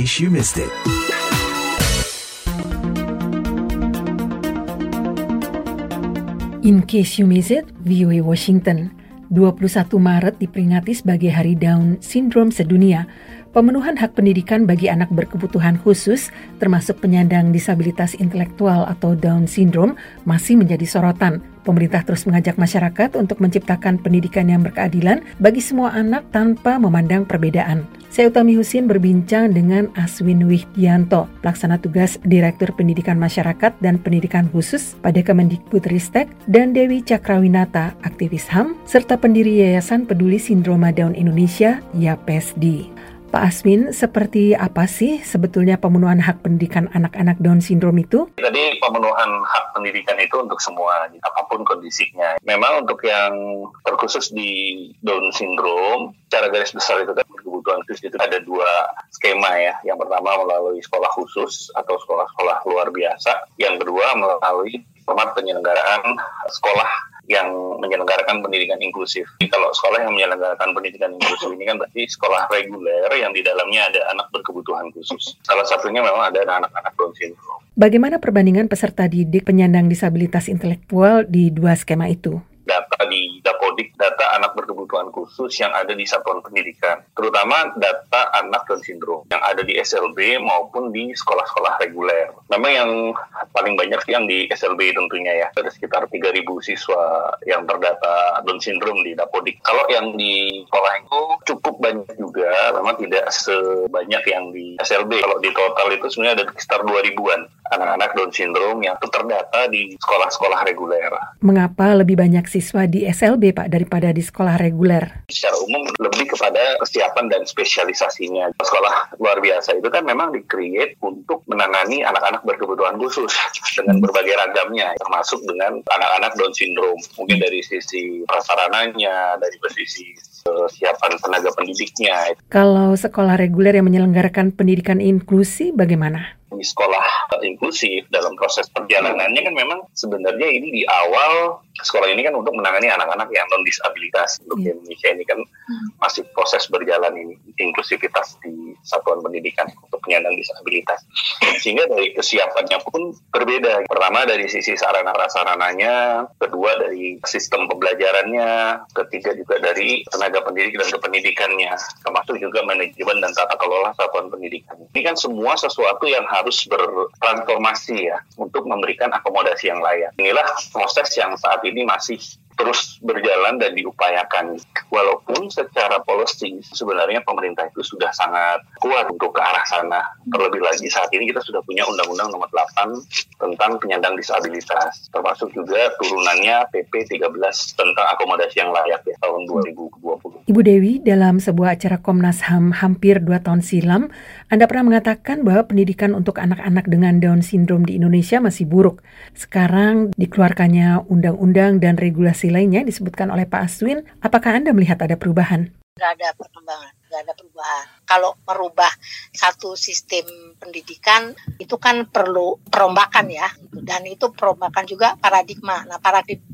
case you missed it. In case you missed it, VOA Washington. 21 Maret diperingati sebagai Hari Down Syndrome sedunia. Pemenuhan hak pendidikan bagi anak berkebutuhan khusus, termasuk penyandang disabilitas intelektual atau Down syndrome, masih menjadi sorotan. Pemerintah terus mengajak masyarakat untuk menciptakan pendidikan yang berkeadilan bagi semua anak tanpa memandang perbedaan. Saya Utami Husin berbincang dengan Aswin Wihdianto, pelaksana tugas Direktur Pendidikan Masyarakat dan Pendidikan Khusus pada Kemendikbudristek, dan Dewi Cakrawinata, aktivis HAM, serta pendiri Yayasan Peduli Sindroma Down Indonesia, YAPESDI. Pak Aswin, seperti apa sih sebetulnya pemenuhan hak pendidikan anak-anak Down syndrome itu? Jadi pemenuhan hak pendidikan itu untuk semua, apa pun kondisinya. Memang untuk yang terkhusus di Down syndrome, cara garis besar itu kan kebutuhan khusus itu ada dua skema ya. Yang pertama melalui sekolah khusus atau sekolah-sekolah luar biasa. Yang kedua melalui format penyelenggaraan sekolah yang menyelenggarakan pendidikan inklusif. Jadi kalau sekolah yang menyelenggarakan pendidikan inklusif ini kan berarti sekolah reguler yang di dalamnya ada anak berkebutuhan khusus. Salah satunya memang ada anak-anak Down syndrome. Bagaimana perbandingan peserta didik penyandang disabilitas intelektual di dua skema itu? data di Dapodik, data anak berkebutuhan khusus yang ada di satuan pendidikan, terutama data anak dan sindrom yang ada di SLB maupun di sekolah-sekolah reguler. Memang yang paling banyak sih yang di SLB tentunya ya, ada sekitar 3.000 siswa yang terdata Down syndrome di Dapodik. Kalau yang di sekolah itu cukup banyak juga, memang tidak sebanyak yang di SLB. Kalau di total itu sebenarnya ada sekitar 2.000-an anak-anak Down syndrome yang terdata di sekolah-sekolah reguler. Mengapa lebih banyak siswa di SLB Pak daripada di sekolah reguler? Secara umum lebih kepada kesiapan dan spesialisasinya. Sekolah luar biasa itu kan memang di-create untuk menangani anak-anak berkebutuhan khusus dengan berbagai ragamnya, termasuk dengan anak-anak Down syndrome. Mungkin dari sisi prasarananya, dari sisi kesiapan tenaga pendidiknya. Kalau sekolah reguler yang menyelenggarakan pendidikan inklusi bagaimana? Di sekolah inklusif dalam proses perjalanannya kan memang sebenarnya ini di awal sekolah ini kan untuk menangani anak-anak yang non disabilitas untuk yeah. Indonesia ini kan hmm. masih proses berjalan ini inklusivitas di satuan pendidikan untuk penyandang disabilitas sehingga dari kesiapannya pun berbeda pertama dari sisi sarana prasarananya kedua dari sistem pembelajarannya ketiga juga dari tenaga pendidik dan kependidikannya termasuk juga manajemen dan tata kelola satuan pendidikan ini kan semua sesuatu yang harus harus bertransformasi ya untuk memberikan akomodasi yang layak. Inilah proses yang saat ini masih terus berjalan dan diupayakan. Walaupun secara policy sebenarnya pemerintah itu sudah sangat kuat untuk ke arah sana. Terlebih lagi saat ini kita sudah punya Undang-Undang Nomor 8 tentang penyandang disabilitas, termasuk juga turunannya PP 13 tentang akomodasi yang layak ya tahun 2020. Ibu Dewi, dalam sebuah acara Komnas HAM hampir dua tahun silam, Anda pernah mengatakan bahwa pendidikan untuk anak-anak dengan Down syndrome di Indonesia masih buruk. Sekarang dikeluarkannya undang-undang dan regulasi lainnya disebutkan oleh Pak Aswin, apakah Anda melihat ada perubahan? Tidak ada perkembangan, tidak ada perubahan. Kalau merubah satu sistem pendidikan itu kan perlu perombakan ya, dan itu perombakan juga paradigma. Nah,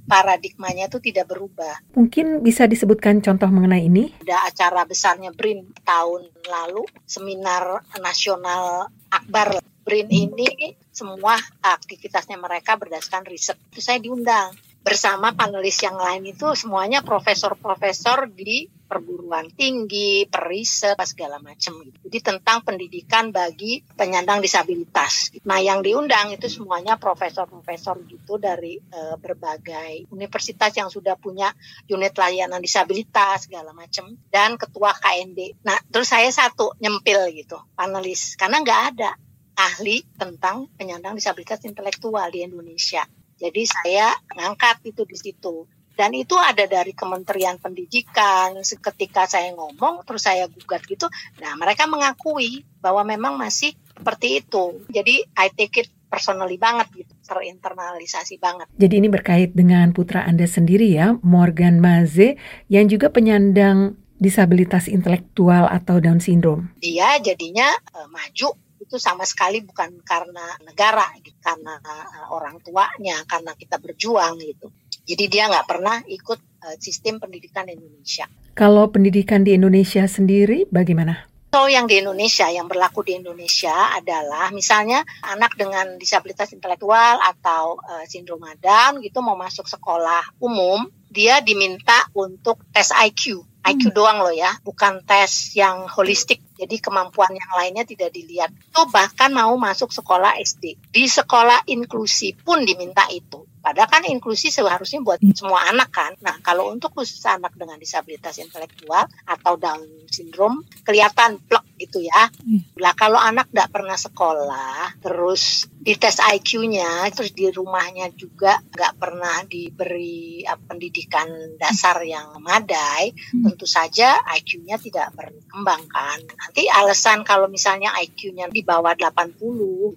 paradigmanya itu tidak berubah. Mungkin bisa disebutkan contoh mengenai ini? Ada acara besarnya BRIN tahun lalu, seminar nasional Akbar. BRIN ini semua aktivitasnya mereka berdasarkan riset. Itu saya diundang bersama panelis yang lain itu semuanya profesor-profesor di perguruan tinggi, periset, segala macam. Jadi tentang pendidikan bagi penyandang disabilitas. Nah yang diundang itu semuanya profesor-profesor gitu dari e, berbagai universitas yang sudah punya unit layanan disabilitas segala macam dan ketua KND. Nah terus saya satu nyempil gitu panelis karena nggak ada ahli tentang penyandang disabilitas intelektual di Indonesia. Jadi saya ngangkat itu di situ. Dan itu ada dari Kementerian Pendidikan. Ketika saya ngomong, terus saya gugat gitu. Nah, mereka mengakui bahwa memang masih seperti itu. Jadi, I take it personally banget gitu, terinternalisasi banget. Jadi ini berkait dengan putra Anda sendiri ya, Morgan Maze, yang juga penyandang disabilitas intelektual atau Down syndrome. Dia jadinya uh, maju itu sama sekali bukan karena negara, gitu, karena uh, orang tuanya, karena kita berjuang gitu. Jadi dia nggak pernah ikut uh, sistem pendidikan Indonesia. Kalau pendidikan di Indonesia sendiri bagaimana? So yang di Indonesia, yang berlaku di Indonesia adalah misalnya anak dengan disabilitas intelektual atau uh, sindrom Down gitu mau masuk sekolah umum, dia diminta untuk tes IQ. IQ hmm. doang loh ya, bukan tes yang holistik. Jadi kemampuan yang lainnya tidak dilihat. Itu bahkan mau masuk sekolah SD. Di sekolah inklusi pun diminta itu. Padahal kan inklusi seharusnya buat hmm. semua anak kan. Nah kalau untuk khusus anak dengan disabilitas intelektual atau Down syndrome kelihatan plek gitu ya. Hmm. Lah kalau anak tidak pernah sekolah, terus dites IQ-nya, terus di rumahnya juga nggak pernah diberi uh, pendidikan dasar yang memadai, hmm. tentu saja IQ-nya tidak berkembang kan. Nanti alasan kalau misalnya IQ-nya di bawah 80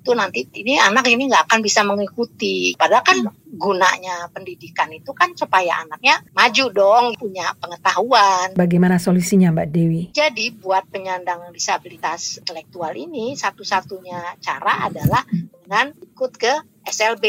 itu nanti ini anak ini nggak akan bisa mengikuti. Padahal kan hmm gunanya pendidikan itu kan supaya anaknya maju dong, punya pengetahuan. Bagaimana solusinya Mbak Dewi? Jadi buat penyandang disabilitas intelektual ini satu-satunya cara adalah dengan ikut ke SLB.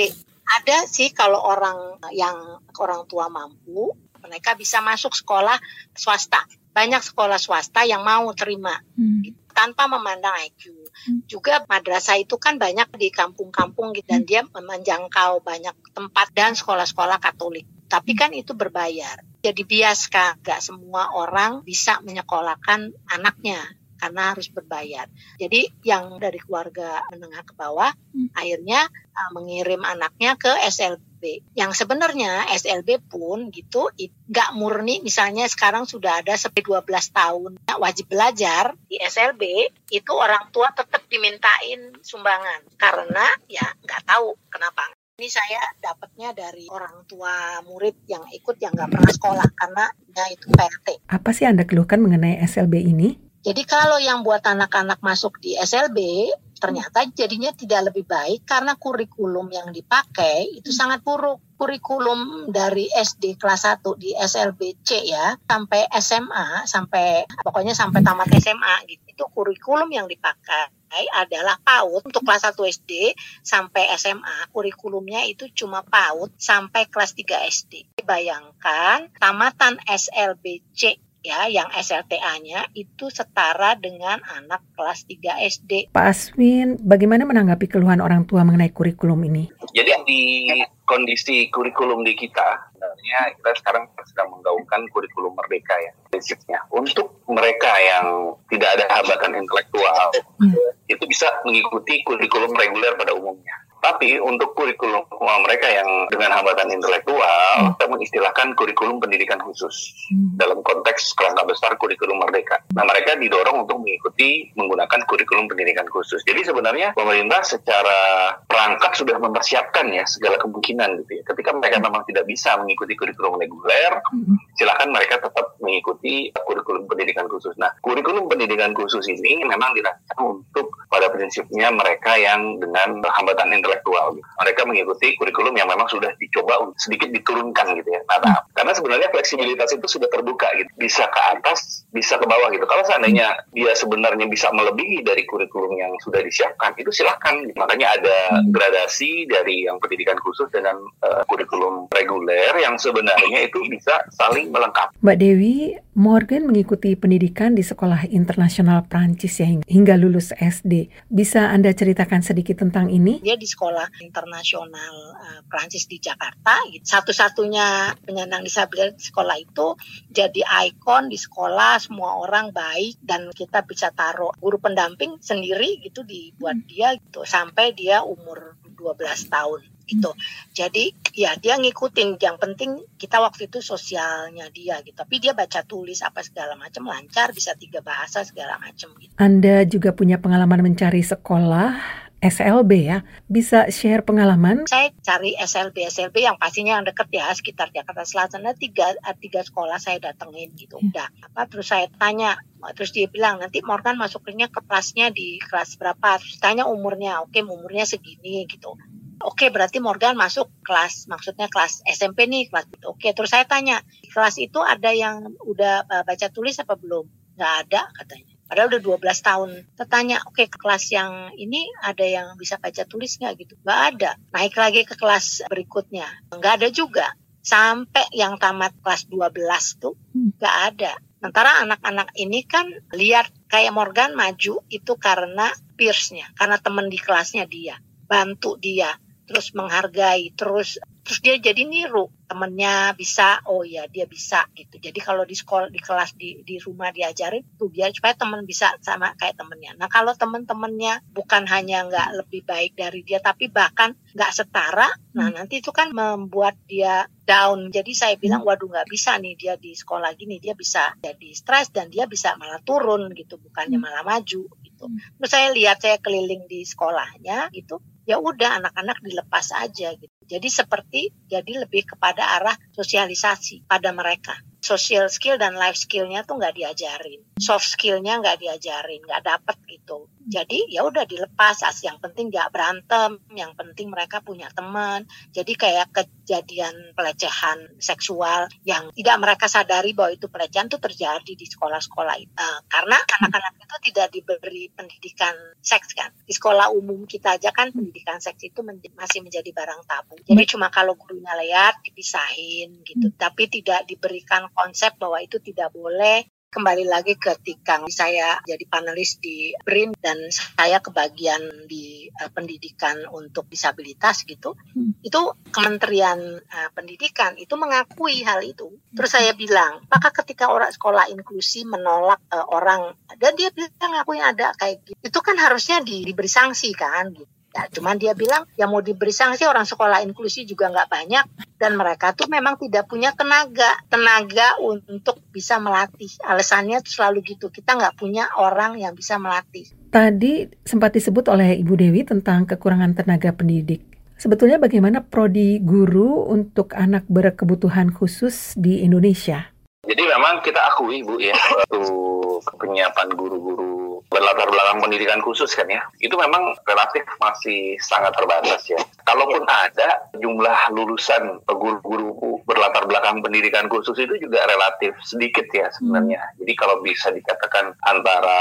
Ada sih kalau orang yang orang tua mampu, mereka bisa masuk sekolah swasta. Banyak sekolah swasta yang mau terima hmm. tanpa memandang IQ juga madrasah itu kan banyak di kampung-kampung gitu dan dia menjangkau banyak tempat dan sekolah-sekolah Katolik. Tapi kan itu berbayar. Jadi biaskan gak semua orang bisa menyekolahkan anaknya karena harus berbayar. Jadi yang dari keluarga menengah ke bawah hmm. akhirnya uh, mengirim anaknya ke SLB. Yang sebenarnya SLB pun gitu nggak murni misalnya sekarang sudah ada sampai 12 tahun wajib belajar di SLB itu orang tua tetap dimintain sumbangan karena ya nggak tahu kenapa ini saya dapatnya dari orang tua murid yang ikut yang nggak pernah sekolah karena ya itu PRT. Apa sih Anda keluhkan mengenai SLB ini? Jadi kalau yang buat anak-anak masuk di SLB, ternyata jadinya tidak lebih baik karena kurikulum yang dipakai itu sangat buruk. Kurikulum dari SD kelas 1 di SLBC ya sampai SMA sampai pokoknya sampai tamat SMA gitu. Itu kurikulum yang dipakai adalah PAUD untuk kelas 1 SD sampai SMA kurikulumnya itu cuma PAUD sampai kelas 3 SD. Bayangkan tamatan SLBC ya yang SLTA-nya itu setara dengan anak kelas 3 SD. Pak Aswin, bagaimana menanggapi keluhan orang tua mengenai kurikulum ini? Jadi di kondisi kurikulum di kita, sebenarnya kita sekarang sedang menggaungkan kurikulum merdeka ya prinsipnya. Untuk mereka yang tidak ada hambatan intelektual, hmm. itu bisa mengikuti kurikulum reguler pada umumnya. Tapi untuk kurikulum mereka yang dengan hambatan intelektual, hmm. kita mengistilahkan kurikulum pendidikan khusus hmm. dalam konteks kerangka besar kurikulum merdeka. Nah, mereka didorong untuk mengikuti menggunakan kurikulum pendidikan khusus. Jadi sebenarnya pemerintah secara perangkat sudah mempersiapkan ya segala kemungkinan gitu ya. Ketika mereka hmm. memang tidak bisa mengikuti kurikulum reguler, hmm. silakan mereka tetap mengikuti kurikulum pendidikan khusus. Nah, kurikulum pendidikan khusus ini memang dirancang untuk pada prinsipnya mereka yang dengan hambatan intelektual intelektual. Mereka mengikuti kurikulum yang memang sudah dicoba sedikit diturunkan gitu ya. Nah, nah, karena sebenarnya fleksibilitas itu sudah terbuka gitu. Bisa ke atas, bisa ke bawah gitu. Kalau seandainya dia sebenarnya bisa melebihi dari kurikulum yang sudah disiapkan, itu silahkan. Gitu. Makanya ada hmm. gradasi dari yang pendidikan khusus dengan uh, kurikulum reguler yang sebenarnya itu bisa saling melengkapi. Mbak Dewi, Morgan mengikuti pendidikan di sekolah internasional Prancis ya hingga lulus SD. Bisa Anda ceritakan sedikit tentang ini? Dia di sekolah internasional uh, Prancis di Jakarta. Gitu. Satu-satunya penyandang disabilitas di sekolah itu jadi ikon di sekolah, semua orang baik dan kita bisa taruh guru pendamping sendiri gitu dibuat hmm. dia gitu sampai dia umur 12 tahun itu. Jadi ya dia ngikutin yang penting kita waktu itu sosialnya dia gitu. Tapi dia baca tulis apa segala macam lancar, bisa tiga bahasa segala macam gitu. Anda juga punya pengalaman mencari sekolah SLB ya, bisa share pengalaman? Saya cari SLB SLB yang pastinya yang deket ya sekitar Jakarta Selatan. Ada tiga tiga sekolah saya datengin gitu. Hmm. Udah apa terus saya tanya, terus dia bilang nanti Morgan masukinnya ke kelasnya di kelas berapa? Terus tanya umurnya, oke umurnya segini gitu. Oke, berarti Morgan masuk kelas, maksudnya kelas SMP nih, kelas itu. Oke, terus saya tanya, kelas itu ada yang udah uh, baca tulis apa belum? Nggak ada katanya. Padahal udah 12 tahun. Tertanya, oke ke kelas yang ini ada yang bisa baca tulis nggak gitu? Nggak ada. Naik lagi ke kelas berikutnya. Nggak ada juga. Sampai yang tamat kelas 12 tuh hmm. nggak ada. Sementara anak-anak ini kan lihat Kayak Morgan maju itu karena peersnya, karena teman di kelasnya dia, bantu dia, terus menghargai, terus terus dia jadi niru temennya bisa oh ya dia bisa gitu jadi kalau di sekolah di kelas di di rumah diajarin tuh biar supaya temen bisa sama kayak temennya nah kalau temen-temennya bukan hanya nggak lebih baik dari dia tapi bahkan nggak setara nah hmm. nanti itu kan membuat dia down jadi saya bilang hmm. waduh nggak bisa nih dia di sekolah gini dia bisa jadi stres dan dia bisa malah turun gitu bukannya hmm. malah maju gitu terus saya lihat saya keliling di sekolahnya gitu ya udah anak-anak dilepas aja gitu. Jadi seperti jadi lebih kepada arah sosialisasi pada mereka. Social skill dan life skillnya tuh nggak diajarin, soft skillnya nggak diajarin, nggak dapet gitu. Jadi ya udah dilepas, as yang penting nggak berantem, yang penting mereka punya teman. Jadi kayak kejadian pelecehan seksual yang tidak mereka sadari bahwa itu pelecehan itu terjadi di sekolah-sekolah itu. Uh, karena anak-anak itu tidak diberi pendidikan seks kan. Di sekolah umum kita aja kan pendidikan seks itu men masih menjadi barang tabu. Jadi cuma kalau gurunya lihat dipisahin gitu, tapi tidak diberikan konsep bahwa itu tidak boleh kembali lagi ketika saya jadi panelis di BRIN dan saya kebagian di uh, pendidikan untuk disabilitas gitu. Hmm. itu Kementerian uh, Pendidikan itu mengakui hal itu. Terus saya bilang maka ketika orang sekolah inklusi menolak uh, orang? Dan dia bilang aku yang ada kayak gitu. Itu kan harusnya di, diberi sanksi kan gitu Ya, cuman dia bilang ya mau diberi sanksi orang sekolah inklusi juga nggak banyak dan mereka tuh memang tidak punya tenaga tenaga untuk bisa melatih. Alasannya tuh selalu gitu kita nggak punya orang yang bisa melatih. Tadi sempat disebut oleh Ibu Dewi tentang kekurangan tenaga pendidik. Sebetulnya bagaimana prodi guru untuk anak berkebutuhan khusus di Indonesia? Jadi memang kita akui Bu ya, waktu penyiapan guru-guru berlatar belakang pendidikan khusus kan ya, itu memang relatif masih sangat terbatas ya. Kalaupun ada jumlah lulusan guru-guru berlatar belakang pendidikan khusus itu juga relatif sedikit ya sebenarnya. Hmm. Jadi kalau bisa dikatakan antara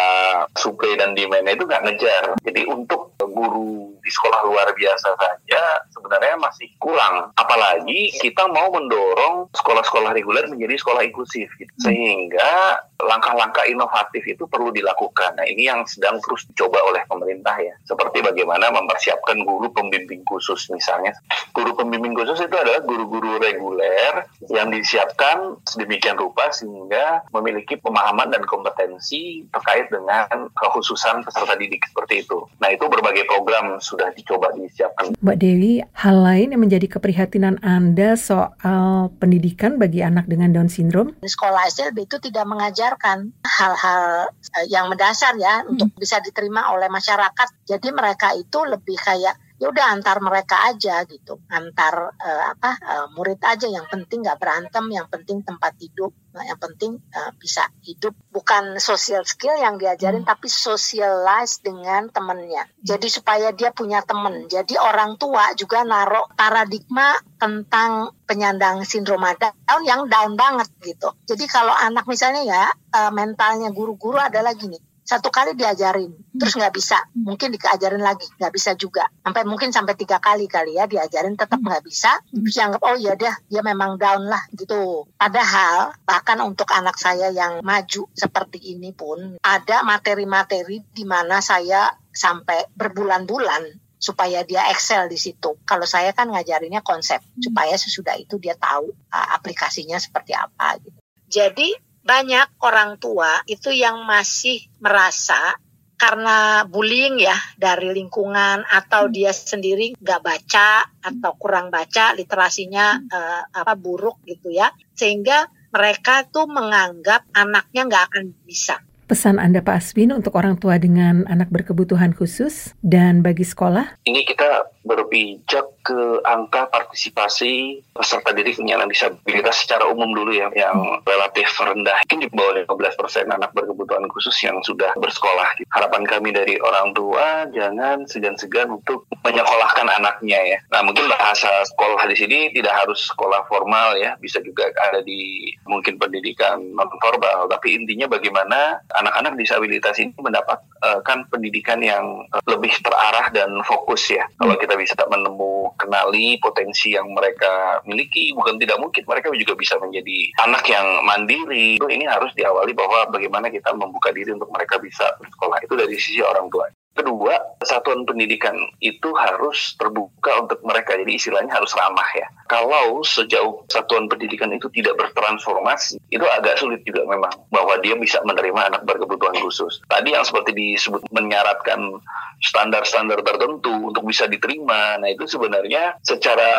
supply dan demand itu nggak ngejar. Jadi untuk guru di sekolah luar biasa saja sebenarnya masih kurang. Apalagi kita mau mendorong sekolah-sekolah reguler menjadi sekolah inklusif gitu. Hmm. Sehingga langkah-langkah inovatif itu perlu dilakukan. Nah ini yang sedang terus dicoba oleh pemerintah ya. Seperti bagaimana mempersiapkan guru pembimbing khusus misalnya. Guru pembimbing khusus itu adalah guru-guru reguler yang disiapkan sedemikian rupa sehingga memiliki pemahaman dan kompetensi terkait dengan kekhususan peserta didik seperti itu. Nah itu berbagai program sudah dicoba disiapkan. Mbak Dewi, hal lain yang menjadi keprihatinan Anda soal pendidikan bagi anak dengan Down syndrome? Sekolah SLB itu tidak mengajarkan hal-hal eh, yang mendasar ya hmm. untuk bisa diterima oleh masyarakat. Jadi mereka itu lebih kayak ya udah antar mereka aja gitu. Antar uh, apa uh, murid aja. Yang penting nggak berantem yang penting tempat hidup. Nah, yang penting uh, bisa hidup. Bukan social skill yang diajarin hmm. tapi socialize dengan temennya. Jadi supaya dia punya temen. Jadi orang tua juga naruh paradigma tentang penyandang sindrom down yang down banget gitu. Jadi kalau anak misalnya ya uh, mentalnya guru-guru adalah gini satu kali diajarin terus nggak bisa. Mungkin diajarin lagi nggak bisa juga. Sampai mungkin sampai tiga kali kali ya diajarin tetap nggak bisa. Terus dianggap oh ya dia dia memang down lah gitu. Padahal bahkan untuk anak saya yang maju seperti ini pun ada materi-materi di mana saya sampai berbulan-bulan supaya dia excel di situ. Kalau saya kan ngajarinnya konsep supaya sesudah itu dia tahu uh, aplikasinya seperti apa gitu. Jadi banyak orang tua itu yang masih merasa karena bullying ya dari lingkungan atau hmm. dia sendiri nggak baca atau kurang baca literasinya uh, apa buruk gitu ya sehingga mereka tuh menganggap anaknya nggak akan bisa Pesan Anda Pak Aswin untuk orang tua dengan anak berkebutuhan khusus dan bagi sekolah? Ini kita berpijak ke angka partisipasi peserta didik penyandang disabilitas secara umum dulu ya, yang relatif rendah. Mungkin di bawah 15 persen anak berkebutuhan khusus yang sudah bersekolah. Harapan kami dari orang tua jangan segan-segan untuk menyekolahkan anaknya ya. Nah mungkin bahasa sekolah di sini tidak harus sekolah formal ya, bisa juga ada di mungkin pendidikan non formal. Tapi intinya bagaimana anak-anak disabilitas ini mendapat uh, kan pendidikan yang uh, lebih terarah dan fokus ya. Kalau kita bisa menemu kenali potensi yang mereka miliki, bukan tidak mungkin mereka juga bisa menjadi anak yang mandiri. Ini harus diawali bahwa bagaimana kita membuka diri untuk mereka bisa bersekolah itu dari sisi orang tua. Kedua, satuan pendidikan itu harus terbuka untuk mereka. Jadi istilahnya harus ramah ya. Kalau sejauh satuan pendidikan itu tidak bertransformasi, itu agak sulit juga memang bahwa dia bisa menerima anak berkebutuhan khusus. Tadi yang seperti disebut menyaratkan standar-standar tertentu untuk bisa diterima, nah itu sebenarnya secara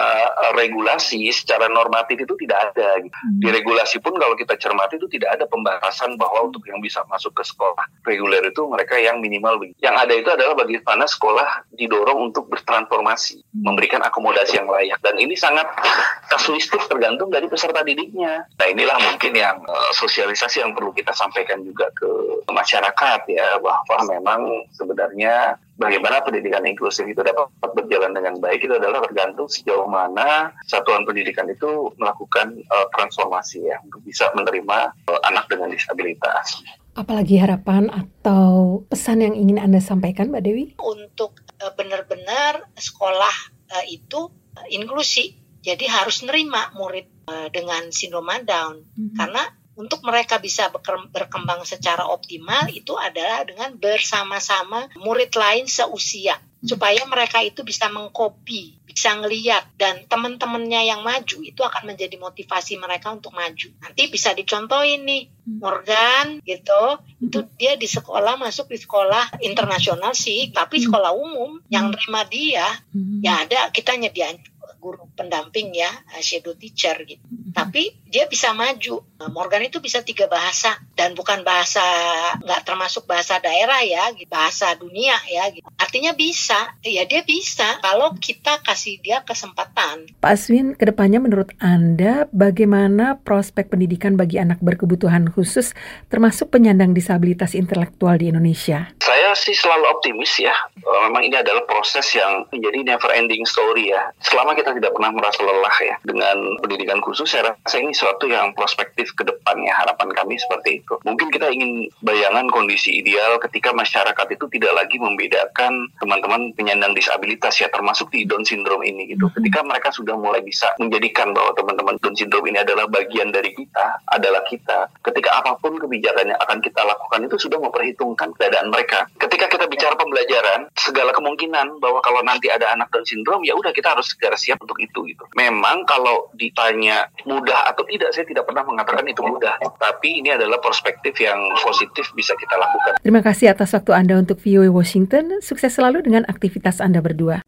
regulasi, secara normatif itu tidak ada. Di hmm. regulasi pun kalau kita cermati itu tidak ada pembahasan bahwa untuk yang bisa masuk ke sekolah reguler itu mereka yang minimal. Yang ada itu adalah bagaimana sekolah didorong untuk bertransformasi, hmm. memberikan akomodasi yang layak. Dan ini sangat kasuistik tergantung dari peserta didiknya. Nah inilah mungkin yang uh, sosialisasi yang perlu kita sampaikan juga ke masyarakat ya, bahwa memang sebenarnya bagaimana pendidikan inklusif itu dapat berjalan dengan baik itu adalah tergantung sejauh mana satuan pendidikan itu melakukan uh, transformasi ya untuk bisa menerima uh, anak dengan disabilitas. Apalagi harapan atau pesan yang ingin Anda sampaikan, Mbak Dewi? Untuk uh, benar-benar sekolah uh, itu uh, inklusi, jadi harus nerima murid uh, dengan sindrom Down, mm -hmm. karena untuk mereka bisa berkembang secara optimal itu adalah dengan bersama-sama murid lain seusia supaya mereka itu bisa mengkopi, bisa ngeliat dan teman-temannya yang maju itu akan menjadi motivasi mereka untuk maju. Nanti bisa dicontohin nih hmm. Morgan gitu, itu hmm. dia di sekolah masuk di sekolah internasional sih, tapi sekolah umum yang terima dia ya ada kita nyediain guru pendamping ya, shadow teacher gitu. Tapi dia bisa maju. Morgan itu bisa tiga bahasa dan bukan bahasa nggak termasuk bahasa daerah ya, bahasa dunia ya. Gitu. Artinya bisa, ya dia bisa kalau kita kasih dia kesempatan. Pak Aswin, ke depannya menurut Anda bagaimana prospek pendidikan bagi anak berkebutuhan khusus termasuk penyandang disabilitas intelektual di Indonesia? Saya sih selalu optimis ya. Memang ini adalah proses yang menjadi never ending story ya. Selama kita tidak pernah merasa lelah ya dengan pendidikan khusus, saya rasa ini suatu yang prospektif ke depannya. Harapan kami seperti itu. Mungkin kita ingin bayangan kondisi ideal ketika masyarakat itu tidak lagi membedakan teman-teman penyandang disabilitas ya, termasuk di Down syndrome ini gitu. Mm-hmm. Ketika mereka sudah mulai bisa menjadikan bahwa teman-teman Down syndrome ini adalah bagian dari kita, adalah kita. Ketika apa pun kebijakan yang akan kita lakukan itu sudah memperhitungkan keadaan mereka. Ketika kita bicara pembelajaran, segala kemungkinan bahwa kalau nanti ada anak Down syndrome ya udah kita harus segera siap untuk itu gitu. Memang kalau ditanya mudah atau tidak, saya tidak pernah mengatakan itu mudah. Tapi ini adalah perspektif yang positif bisa kita lakukan. Terima kasih atas waktu Anda untuk VOA Washington. Sukses selalu dengan aktivitas Anda berdua.